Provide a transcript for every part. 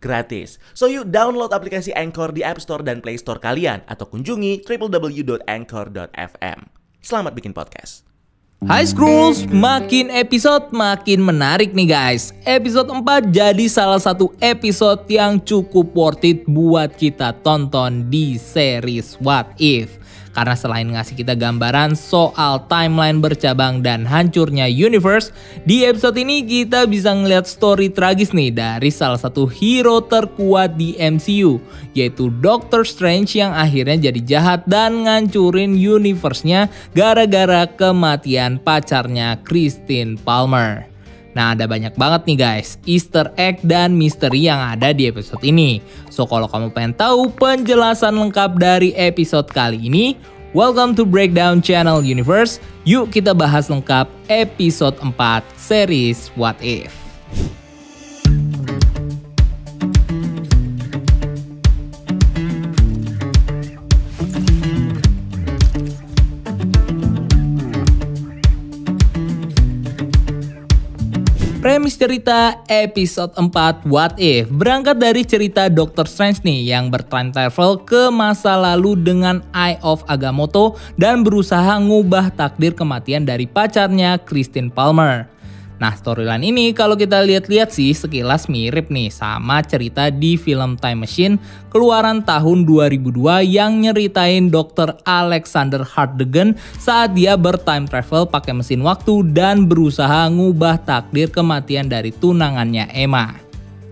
gratis. So yuk download aplikasi Anchor di App Store dan Play Store kalian atau kunjungi www.anchor.fm. Selamat bikin podcast. Hai Skrulls, makin episode makin menarik nih guys. Episode 4 jadi salah satu episode yang cukup worth it buat kita tonton di series What If. Karena selain ngasih kita gambaran soal timeline bercabang dan hancurnya universe, di episode ini kita bisa ngeliat story tragis nih dari salah satu hero terkuat di MCU, yaitu Doctor Strange yang akhirnya jadi jahat dan ngancurin universe-nya gara-gara kematian pacarnya Christine Palmer. Nah ada banyak banget nih guys easter egg dan misteri yang ada di episode ini. So kalau kamu pengen tahu penjelasan lengkap dari episode kali ini, welcome to Breakdown Channel Universe. Yuk kita bahas lengkap episode 4 series What If. Cerita episode 4 What If berangkat dari cerita Doctor Strange nih yang bertime travel ke masa lalu dengan Eye of Agamotto dan berusaha ngubah takdir kematian dari pacarnya Christine Palmer. Nah storyline ini kalau kita lihat-lihat sih sekilas mirip nih sama cerita di film Time Machine keluaran tahun 2002 yang nyeritain Dr. Alexander Hardegan saat dia bertime travel pakai mesin waktu dan berusaha ngubah takdir kematian dari tunangannya Emma.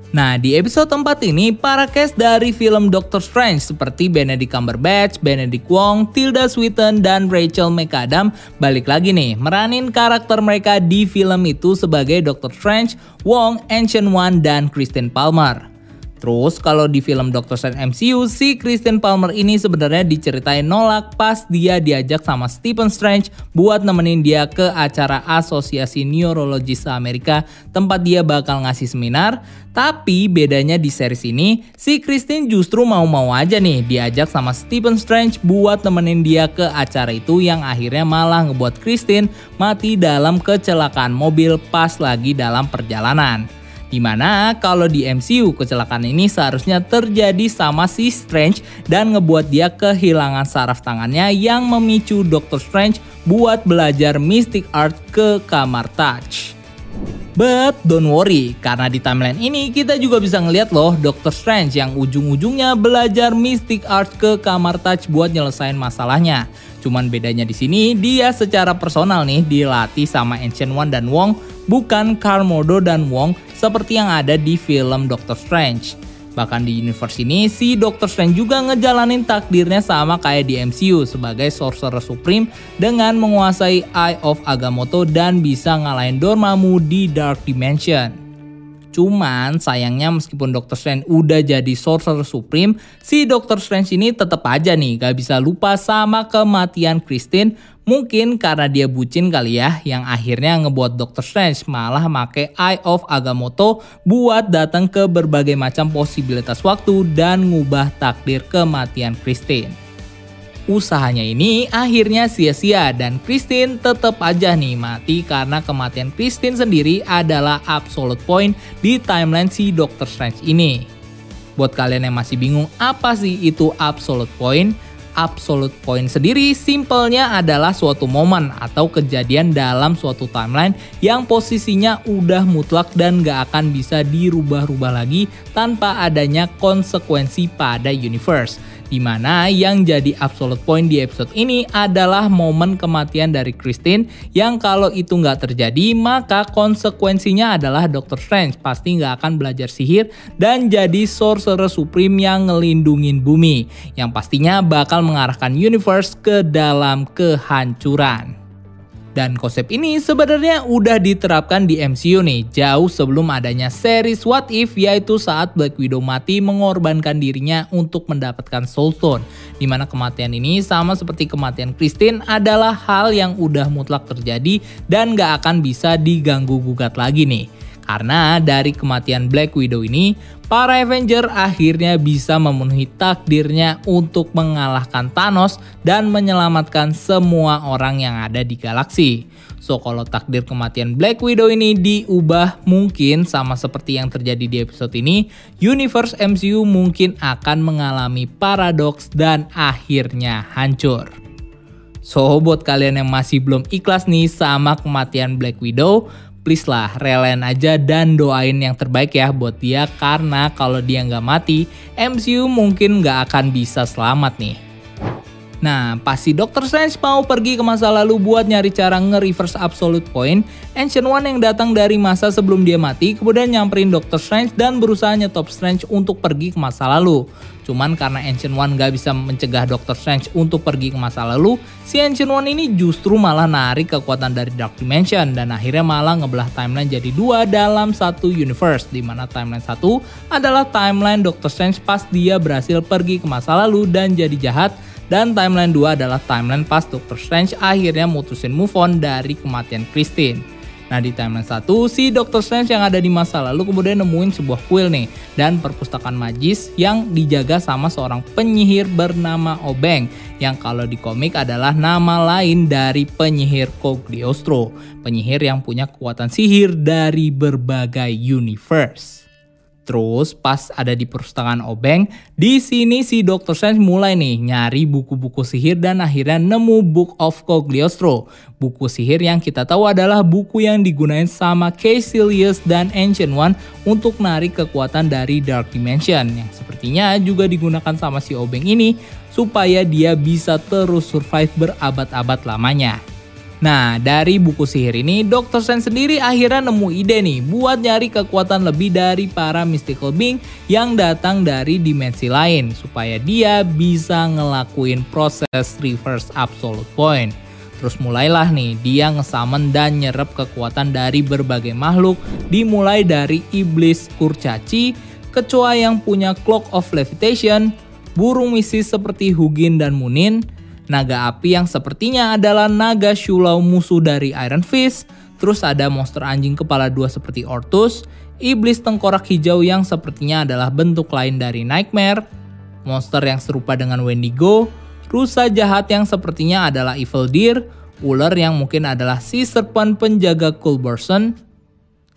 Nah, di episode 4 ini, para cast dari film Doctor Strange seperti Benedict Cumberbatch, Benedict Wong, Tilda Swinton, dan Rachel McAdam balik lagi nih meranin karakter mereka di film itu sebagai Doctor Strange, Wong, Ancient One, dan Kristen Palmer. Terus kalau di film Doctor Strange MCU, si Kristen Palmer ini sebenarnya diceritain nolak pas dia diajak sama Stephen Strange buat nemenin dia ke acara Asosiasi Neurologis Amerika tempat dia bakal ngasih seminar. Tapi bedanya di series ini, si Kristen justru mau-mau aja nih diajak sama Stephen Strange buat nemenin dia ke acara itu yang akhirnya malah ngebuat Kristen mati dalam kecelakaan mobil pas lagi dalam perjalanan. Di mana kalau di MCU kecelakaan ini seharusnya terjadi sama si Strange dan ngebuat dia kehilangan saraf tangannya yang memicu Doctor Strange buat belajar Mystic Art ke kamar Touch. But don't worry, karena di timeline ini kita juga bisa ngeliat loh Doctor Strange yang ujung-ujungnya belajar Mystic Art ke kamar Touch buat nyelesain masalahnya. Cuman bedanya di sini dia secara personal nih dilatih sama Ancient One dan Wong, bukan Karmodo dan Wong seperti yang ada di film Doctor Strange. Bahkan di universe ini, si Doctor Strange juga ngejalanin takdirnya sama kayak di MCU sebagai Sorcerer Supreme dengan menguasai Eye of Agamotto dan bisa ngalahin Dormammu di Dark Dimension. Cuman sayangnya meskipun Doctor Strange udah jadi Sorcerer Supreme, si Doctor Strange ini tetap aja nih gak bisa lupa sama kematian Christine Mungkin karena dia bucin kali ya yang akhirnya ngebuat Doctor Strange malah make Eye of Agamotto buat datang ke berbagai macam posibilitas waktu dan ngubah takdir kematian Christine. Usahanya ini akhirnya sia-sia dan Christine tetap aja nih mati karena kematian Christine sendiri adalah absolute point di timeline si Doctor Strange ini. Buat kalian yang masih bingung apa sih itu absolute point, absolute point sendiri simpelnya adalah suatu momen atau kejadian dalam suatu timeline yang posisinya udah mutlak dan gak akan bisa dirubah-rubah lagi tanpa adanya konsekuensi pada universe. Di mana yang jadi absolute point di episode ini adalah momen kematian dari Christine yang kalau itu nggak terjadi maka konsekuensinya adalah Doctor Strange pasti nggak akan belajar sihir dan jadi Sorcerer Supreme yang ngelindungin bumi yang pastinya bakal mengarahkan universe ke dalam kehancuran. Dan konsep ini sebenarnya udah diterapkan di MCU nih, jauh sebelum adanya series What If, yaitu saat Black Widow mati mengorbankan dirinya untuk mendapatkan Soul Stone. Di mana kematian ini sama seperti kematian Christine adalah hal yang udah mutlak terjadi dan gak akan bisa diganggu gugat lagi nih. Karena dari kematian Black Widow ini, para Avenger akhirnya bisa memenuhi takdirnya untuk mengalahkan Thanos dan menyelamatkan semua orang yang ada di galaksi. So kalau takdir kematian Black Widow ini diubah mungkin sama seperti yang terjadi di episode ini, universe MCU mungkin akan mengalami paradoks dan akhirnya hancur. So buat kalian yang masih belum ikhlas nih sama kematian Black Widow, please lah relain aja dan doain yang terbaik ya buat dia karena kalau dia nggak mati, MCU mungkin nggak akan bisa selamat nih. Nah, pasti Dr. Strange mau pergi ke masa lalu buat nyari cara nge-reverse absolute point, Ancient One yang datang dari masa sebelum dia mati kemudian nyamperin Dr. Strange dan berusaha nyetop Strange untuk pergi ke masa lalu. Cuman karena Ancient One gak bisa mencegah Dr. Strange untuk pergi ke masa lalu, si Ancient One ini justru malah narik kekuatan dari Dark Dimension dan akhirnya malah ngebelah timeline jadi dua dalam satu universe, di mana timeline satu adalah timeline Dr. Strange pas dia berhasil pergi ke masa lalu dan jadi jahat, dan timeline 2 adalah timeline pas Doctor Strange akhirnya mutusin move on dari kematian Christine. Nah di timeline 1 si Doctor Strange yang ada di masa lalu kemudian nemuin sebuah kuil nih dan perpustakaan magis yang dijaga sama seorang penyihir bernama Obeng yang kalau di komik adalah nama lain dari penyihir Cogliostro, penyihir yang punya kekuatan sihir dari berbagai universe. Terus pas ada di perpustakaan Obeng, di sini si Dr. Strange mulai nih nyari buku-buku sihir dan akhirnya nemu Book of Cogliostro. Buku sihir yang kita tahu adalah buku yang digunain sama Caecilius dan Ancient One untuk narik kekuatan dari Dark Dimension yang sepertinya juga digunakan sama si Obeng ini supaya dia bisa terus survive berabad-abad lamanya. Nah, dari buku sihir ini, Dr. Strange sendiri akhirnya nemu ide nih buat nyari kekuatan lebih dari para mystical being yang datang dari dimensi lain supaya dia bisa ngelakuin proses reverse absolute point. Terus mulailah nih dia ngesamen dan nyerap kekuatan dari berbagai makhluk dimulai dari iblis kurcaci, kecoa yang punya cloak of levitation, burung misis seperti Hugin dan Munin, naga api yang sepertinya adalah naga Shulau musuh dari Iron Fist, terus ada monster anjing kepala dua seperti Ortus, iblis tengkorak hijau yang sepertinya adalah bentuk lain dari Nightmare, monster yang serupa dengan Wendigo, rusa jahat yang sepertinya adalah Evil Deer, ular yang mungkin adalah si serpent penjaga Culberson,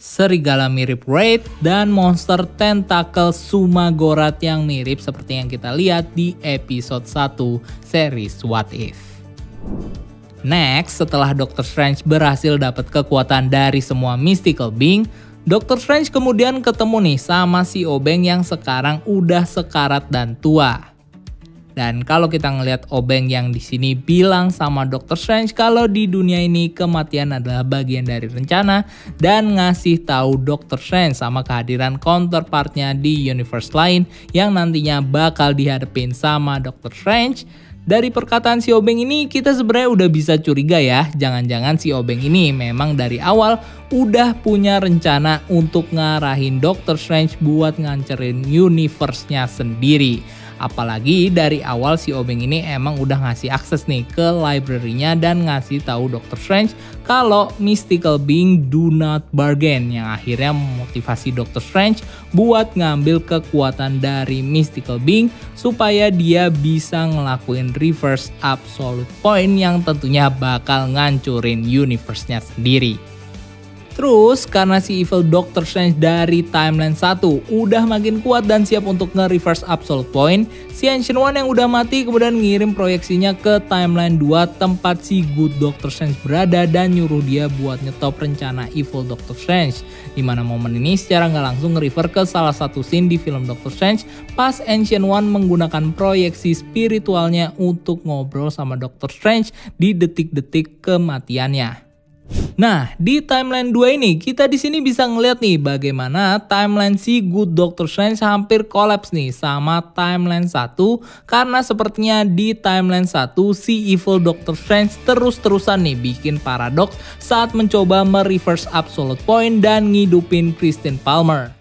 serigala mirip Raid, dan monster tentakel Sumagorat yang mirip seperti yang kita lihat di episode 1 series What If. Next, setelah Doctor Strange berhasil dapat kekuatan dari semua mystical being, Doctor Strange kemudian ketemu nih sama si Obeng yang sekarang udah sekarat dan tua. Dan kalau kita ngelihat Obeng yang di sini bilang sama Dr. Strange kalau di dunia ini kematian adalah bagian dari rencana dan ngasih tahu Dr. Strange sama kehadiran counterpartnya di universe lain yang nantinya bakal dihadapin sama Dr. Strange. Dari perkataan si Obeng ini kita sebenarnya udah bisa curiga ya, jangan-jangan si Obeng ini memang dari awal udah punya rencana untuk ngarahin Dr. Strange buat ngancerin universe-nya sendiri. Apalagi dari awal si Obeng ini emang udah ngasih akses nih ke library-nya dan ngasih tahu Dr. Strange kalau mystical being do not bargain yang akhirnya memotivasi Dr. Strange buat ngambil kekuatan dari mystical being supaya dia bisa ngelakuin reverse absolute point yang tentunya bakal ngancurin universe-nya sendiri. Terus karena si Evil Doctor Strange dari timeline 1 udah makin kuat dan siap untuk nge-reverse Absolute Point, si Ancient One yang udah mati kemudian ngirim proyeksinya ke timeline 2 tempat si Good Doctor Strange berada dan nyuruh dia buat nyetop rencana Evil Doctor Strange. Di mana momen ini secara nggak langsung nge-refer ke salah satu scene di film Doctor Strange pas Ancient One menggunakan proyeksi spiritualnya untuk ngobrol sama Doctor Strange di detik-detik kematiannya. Nah, di timeline 2 ini kita di sini bisa ngeliat nih bagaimana timeline si Good Doctor Strange hampir kolaps nih sama timeline 1 karena sepertinya di timeline 1 si Evil Doctor Strange terus-terusan nih bikin paradoks saat mencoba mereverse Absolute Point dan ngidupin Christine Palmer.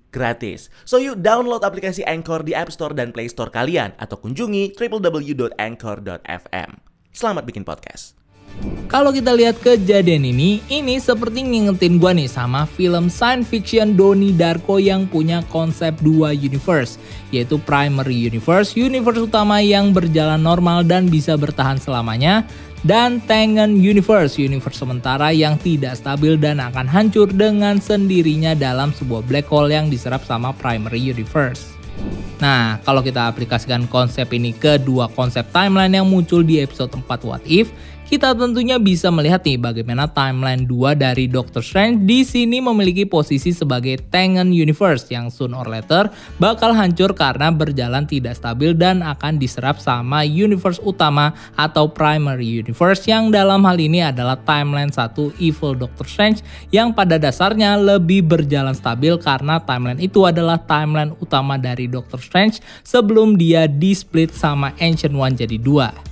gratis. So yuk download aplikasi Anchor di App Store dan Play Store kalian atau kunjungi www.anchor.fm. Selamat bikin podcast. Kalau kita lihat kejadian ini, ini seperti ngingetin gua nih sama film science fiction Doni Darko yang punya konsep dua universe, yaitu primary universe, universe utama yang berjalan normal dan bisa bertahan selamanya, dan Tengen Universe, universe sementara yang tidak stabil dan akan hancur dengan sendirinya dalam sebuah black hole yang diserap sama primary universe. Nah, kalau kita aplikasikan konsep ini ke dua konsep timeline yang muncul di episode 4 What If, kita tentunya bisa melihat nih bagaimana timeline 2 dari Doctor Strange di sini memiliki posisi sebagai Tengen Universe yang soon or later bakal hancur karena berjalan tidak stabil dan akan diserap sama universe utama atau primary universe yang dalam hal ini adalah timeline 1 Evil Doctor Strange yang pada dasarnya lebih berjalan stabil karena timeline itu adalah timeline utama dari Doctor Strange sebelum dia di split sama Ancient One jadi dua.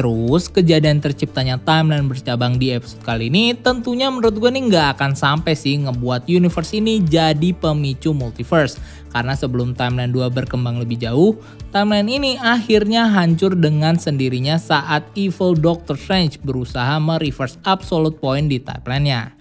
Terus kejadian terciptanya timeline bercabang di episode kali ini tentunya menurut gue nih nggak akan sampai sih ngebuat universe ini jadi pemicu multiverse. Karena sebelum timeline 2 berkembang lebih jauh, timeline ini akhirnya hancur dengan sendirinya saat Evil Doctor Strange berusaha mereverse Absolute Point di timelinenya.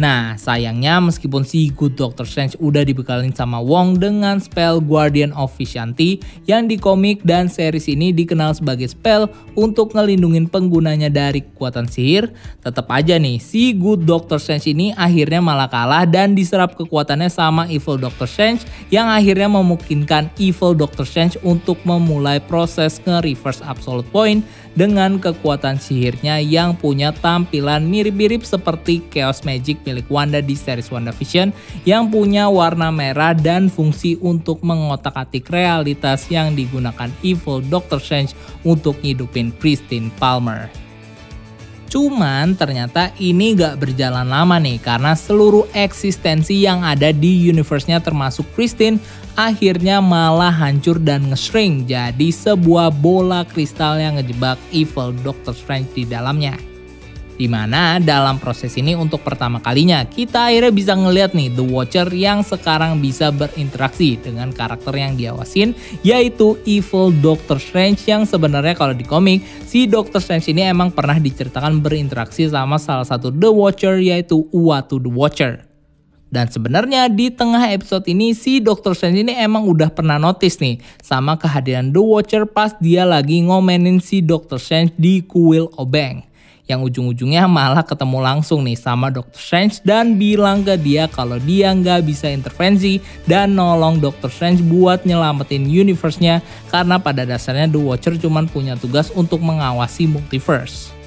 Nah, sayangnya meskipun si Good Doctor Strange udah dibekalin sama Wong dengan spell Guardian of Vishanti yang di komik dan series ini dikenal sebagai spell untuk ngelindungin penggunanya dari kekuatan sihir, tetap aja nih si Good Doctor Strange ini akhirnya malah kalah dan diserap kekuatannya sama Evil Doctor Strange yang akhirnya memungkinkan Evil Doctor Strange untuk memulai proses nge-reverse Absolute Point dengan kekuatan sihirnya yang punya tampilan mirip-mirip seperti Chaos Magic milik Wanda di series WandaVision yang punya warna merah dan fungsi untuk mengotak-atik realitas yang digunakan Evil Doctor Strange untuk hidupin Christine Palmer. Cuman ternyata ini gak berjalan lama nih karena seluruh eksistensi yang ada di universe-nya termasuk Christine akhirnya malah hancur dan nge-shrink jadi sebuah bola kristal yang ngejebak evil Doctor Strange di dalamnya. Di mana dalam proses ini untuk pertama kalinya kita akhirnya bisa ngeliat nih The Watcher yang sekarang bisa berinteraksi dengan karakter yang diawasin yaitu Evil Doctor Strange yang sebenarnya kalau di komik si Doctor Strange ini emang pernah diceritakan berinteraksi sama salah satu The Watcher yaitu Uatu The Watcher. Dan sebenarnya di tengah episode ini si Doctor Strange ini emang udah pernah notice nih sama kehadiran The Watcher pas dia lagi ngomenin si Doctor Strange di kuil Obeng yang ujung-ujungnya malah ketemu langsung nih sama Doctor Strange dan bilang ke dia kalau dia nggak bisa intervensi dan nolong Doctor Strange buat nyelamatin universe-nya karena pada dasarnya The Watcher cuma punya tugas untuk mengawasi multiverse.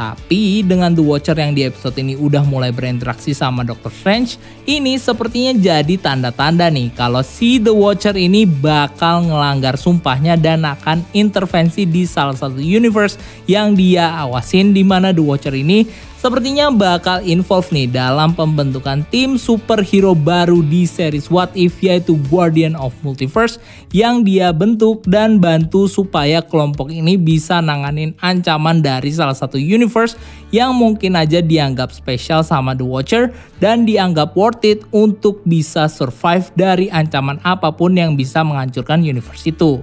Tapi dengan The Watcher yang di episode ini udah mulai berinteraksi sama Doctor Strange, ini sepertinya jadi tanda-tanda nih kalau si The Watcher ini bakal ngelanggar sumpahnya dan akan intervensi di salah satu universe yang dia awasin di mana The Watcher ini sepertinya bakal involve nih dalam pembentukan tim superhero baru di series What If yaitu Guardian of Multiverse yang dia bentuk dan bantu supaya kelompok ini bisa nanganin ancaman dari salah satu universe yang mungkin aja dianggap spesial sama The Watcher dan dianggap worth it untuk bisa survive dari ancaman apa pun yang bisa menghancurkan universe itu.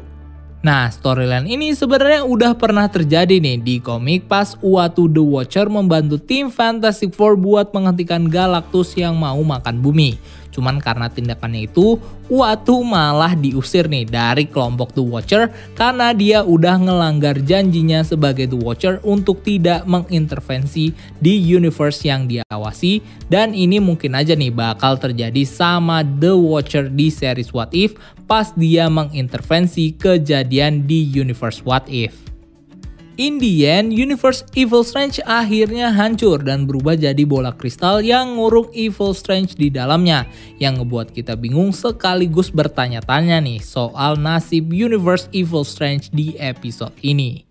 Nah, storyline ini sebenarnya udah pernah terjadi nih di komik pas Uatu the Watcher membantu tim Fantastic Four buat menghentikan Galactus yang mau makan bumi. Cuman karena tindakannya itu, Uatu malah diusir nih dari kelompok The Watcher karena dia udah ngelanggar janjinya sebagai The Watcher untuk tidak mengintervensi di universe yang dia awasi dan ini mungkin aja nih bakal terjadi sama The Watcher di series What If pas dia mengintervensi kejadian di universe What If. In the end, Universe Evil Strange akhirnya hancur dan berubah jadi bola kristal yang ngurung Evil Strange di dalamnya. Yang ngebuat kita bingung sekaligus bertanya-tanya nih soal nasib Universe Evil Strange di episode ini.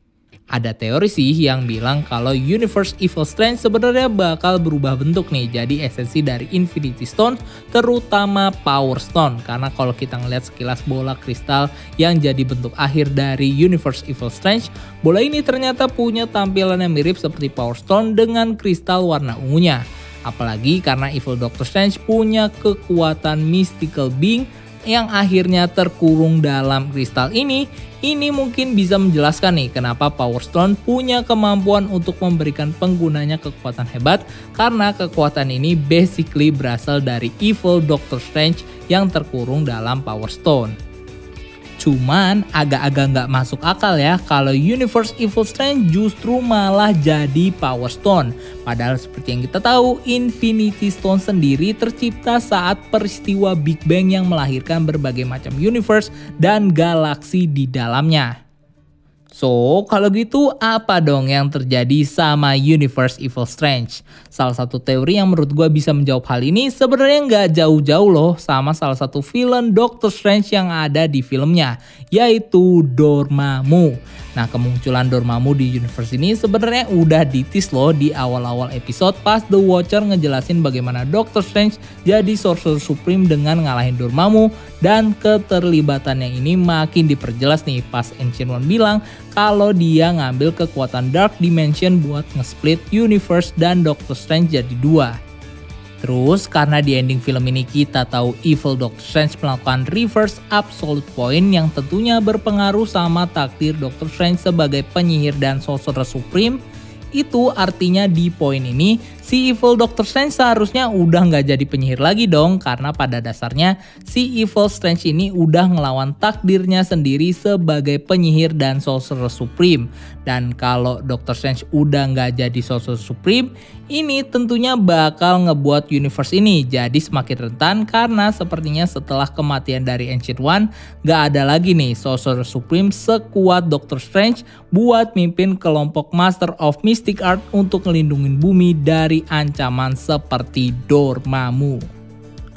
Ada teori sih yang bilang kalau Universe Evil Strange sebenarnya bakal berubah bentuk nih jadi esensi dari Infinity Stone terutama Power Stone. Karena kalau kita ngeliat sekilas bola kristal yang jadi bentuk akhir dari Universe Evil Strange bola ini ternyata punya tampilan yang mirip seperti Power Stone dengan kristal warna ungunya. Apalagi karena Evil Doctor Strange punya kekuatan mystical being yang akhirnya terkurung dalam kristal ini, ini mungkin bisa menjelaskan nih kenapa Power Stone punya kemampuan untuk memberikan penggunanya kekuatan hebat karena kekuatan ini basically berasal dari evil Doctor Strange yang terkurung dalam Power Stone. Cuman agak-agak nggak masuk akal ya kalau Universe Evil Strange justru malah jadi Power Stone. Padahal seperti yang kita tahu, Infinity Stone sendiri tercipta saat peristiwa Big Bang yang melahirkan berbagai macam universe dan galaksi di dalamnya. So, kalau gitu apa dong yang terjadi sama Universe Evil Strange? Salah satu teori yang menurut gue bisa menjawab hal ini sebenarnya nggak jauh-jauh loh sama salah satu villain Doctor Strange yang ada di filmnya, yaitu Dormammu. Nah kemunculan Dormammu di universe ini sebenarnya udah ditis loh di awal-awal episode pas The Watcher ngejelasin bagaimana Doctor Strange jadi Sorcerer Supreme dengan ngalahin Dormammu dan keterlibatannya ini makin diperjelas nih pas Ancient One bilang kalau dia ngambil kekuatan Dark Dimension buat nge-split universe dan Doctor Strange jadi dua. Terus karena di ending film ini kita tahu Evil Doctor Strange melakukan reverse absolute point yang tentunya berpengaruh sama takdir Doctor Strange sebagai penyihir dan sorcerer supreme, itu artinya di poin ini si Evil Doctor Strange seharusnya udah nggak jadi penyihir lagi dong karena pada dasarnya si Evil Strange ini udah ngelawan takdirnya sendiri sebagai penyihir dan Sorcerer Supreme. Dan kalau Doctor Strange udah nggak jadi Sorcerer Supreme, ini tentunya bakal ngebuat universe ini jadi semakin rentan karena sepertinya setelah kematian dari Ancient One nggak ada lagi nih Sorcerer Supreme sekuat Doctor Strange buat mimpin kelompok Master of Mystic Art untuk ngelindungin bumi dari dari ancaman seperti Dormammu.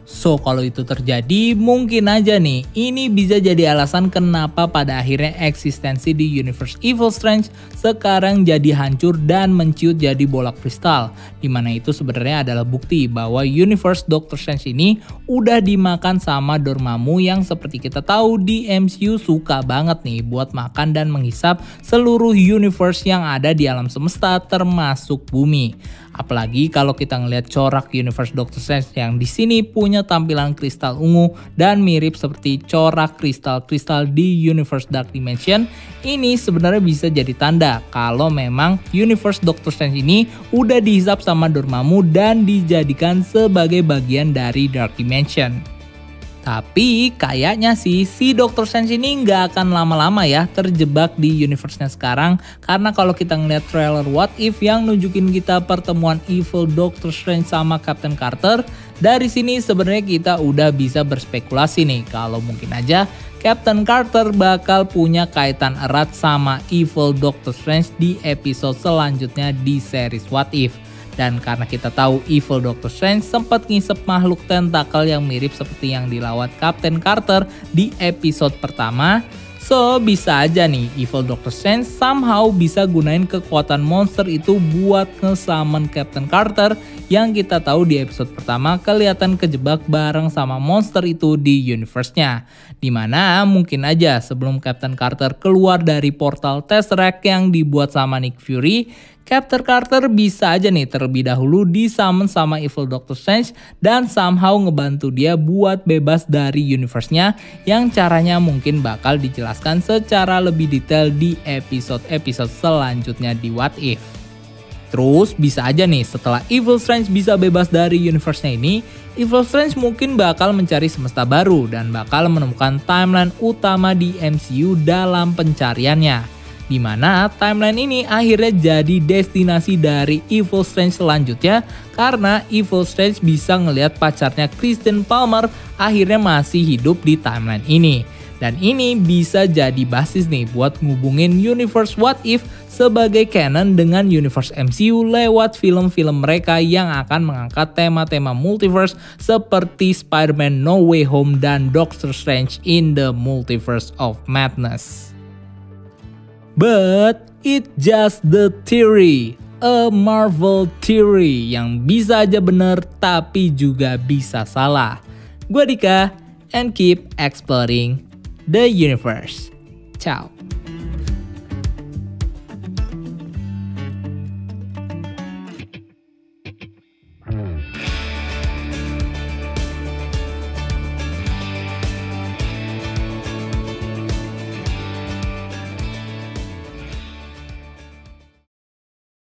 So kalau itu terjadi mungkin aja nih ini bisa jadi alasan kenapa pada akhirnya eksistensi di Universe Evil Strange sekarang jadi hancur dan menciut jadi bola kristal. Di mana itu sebenarnya adalah bukti bahwa Universe Doctor Strange ini udah dimakan sama Dormammu yang seperti kita tahu di MCU suka banget nih buat makan dan menghisap seluruh universe yang ada di alam semesta termasuk bumi. Apalagi kalau kita ngelihat corak Universe Doctor Strange yang di sini punya tampilan kristal ungu dan mirip seperti corak kristal-kristal di Universe Dark Dimension, ini sebenarnya bisa jadi tanda kalau memang Universe Doctor Strange ini udah dihisap sama Dormammu dan dijadikan sebagai bagian dari Dark Dimension. Tapi kayaknya sih si Dr. Strange ini nggak akan lama-lama ya terjebak di universe-nya sekarang karena kalau kita ngeliat trailer What If yang nunjukin kita pertemuan evil Doctor Strange sama Captain Carter, dari sini sebenarnya kita udah bisa berspekulasi nih kalau mungkin aja Captain Carter bakal punya kaitan erat sama evil Doctor Strange di episode selanjutnya di series What If. Dan karena kita tahu Evil Doctor Strange sempat ngisep makhluk tentakel yang mirip seperti yang dilawat Captain Carter di episode pertama, So, bisa aja nih Evil Doctor Strange somehow bisa gunain kekuatan monster itu buat nge-summon Captain Carter yang kita tahu di episode pertama kelihatan kejebak bareng sama monster itu di universe-nya. Di mana mungkin aja sebelum Captain Carter keluar dari portal Tesseract yang dibuat sama Nick Fury, Captain Carter bisa aja nih terlebih dahulu disummon sama Evil Doctor Strange dan somehow ngebantu dia buat bebas dari universe-nya yang caranya mungkin bakal dijelaskan secara lebih detail di episode-episode selanjutnya di What If. Terus bisa aja nih setelah Evil Strange bisa bebas dari universe-nya ini, Evil Strange mungkin bakal mencari semesta baru dan bakal menemukan timeline utama di MCU dalam pencariannya. Di mana timeline ini akhirnya jadi destinasi dari Evil Strange selanjutnya karena Evil Strange bisa ngelihat pacarnya Kristen Palmer akhirnya masih hidup di timeline ini. Dan ini bisa jadi basis nih buat ngubungin universe What If sebagai canon dengan universe MCU lewat film-film mereka yang akan mengangkat tema-tema multiverse seperti Spider-Man No Way Home dan Doctor Strange in the Multiverse of Madness. But it just the theory, a Marvel theory yang bisa aja bener tapi juga bisa salah. Gue Dika, and keep exploring the universe. Ciao.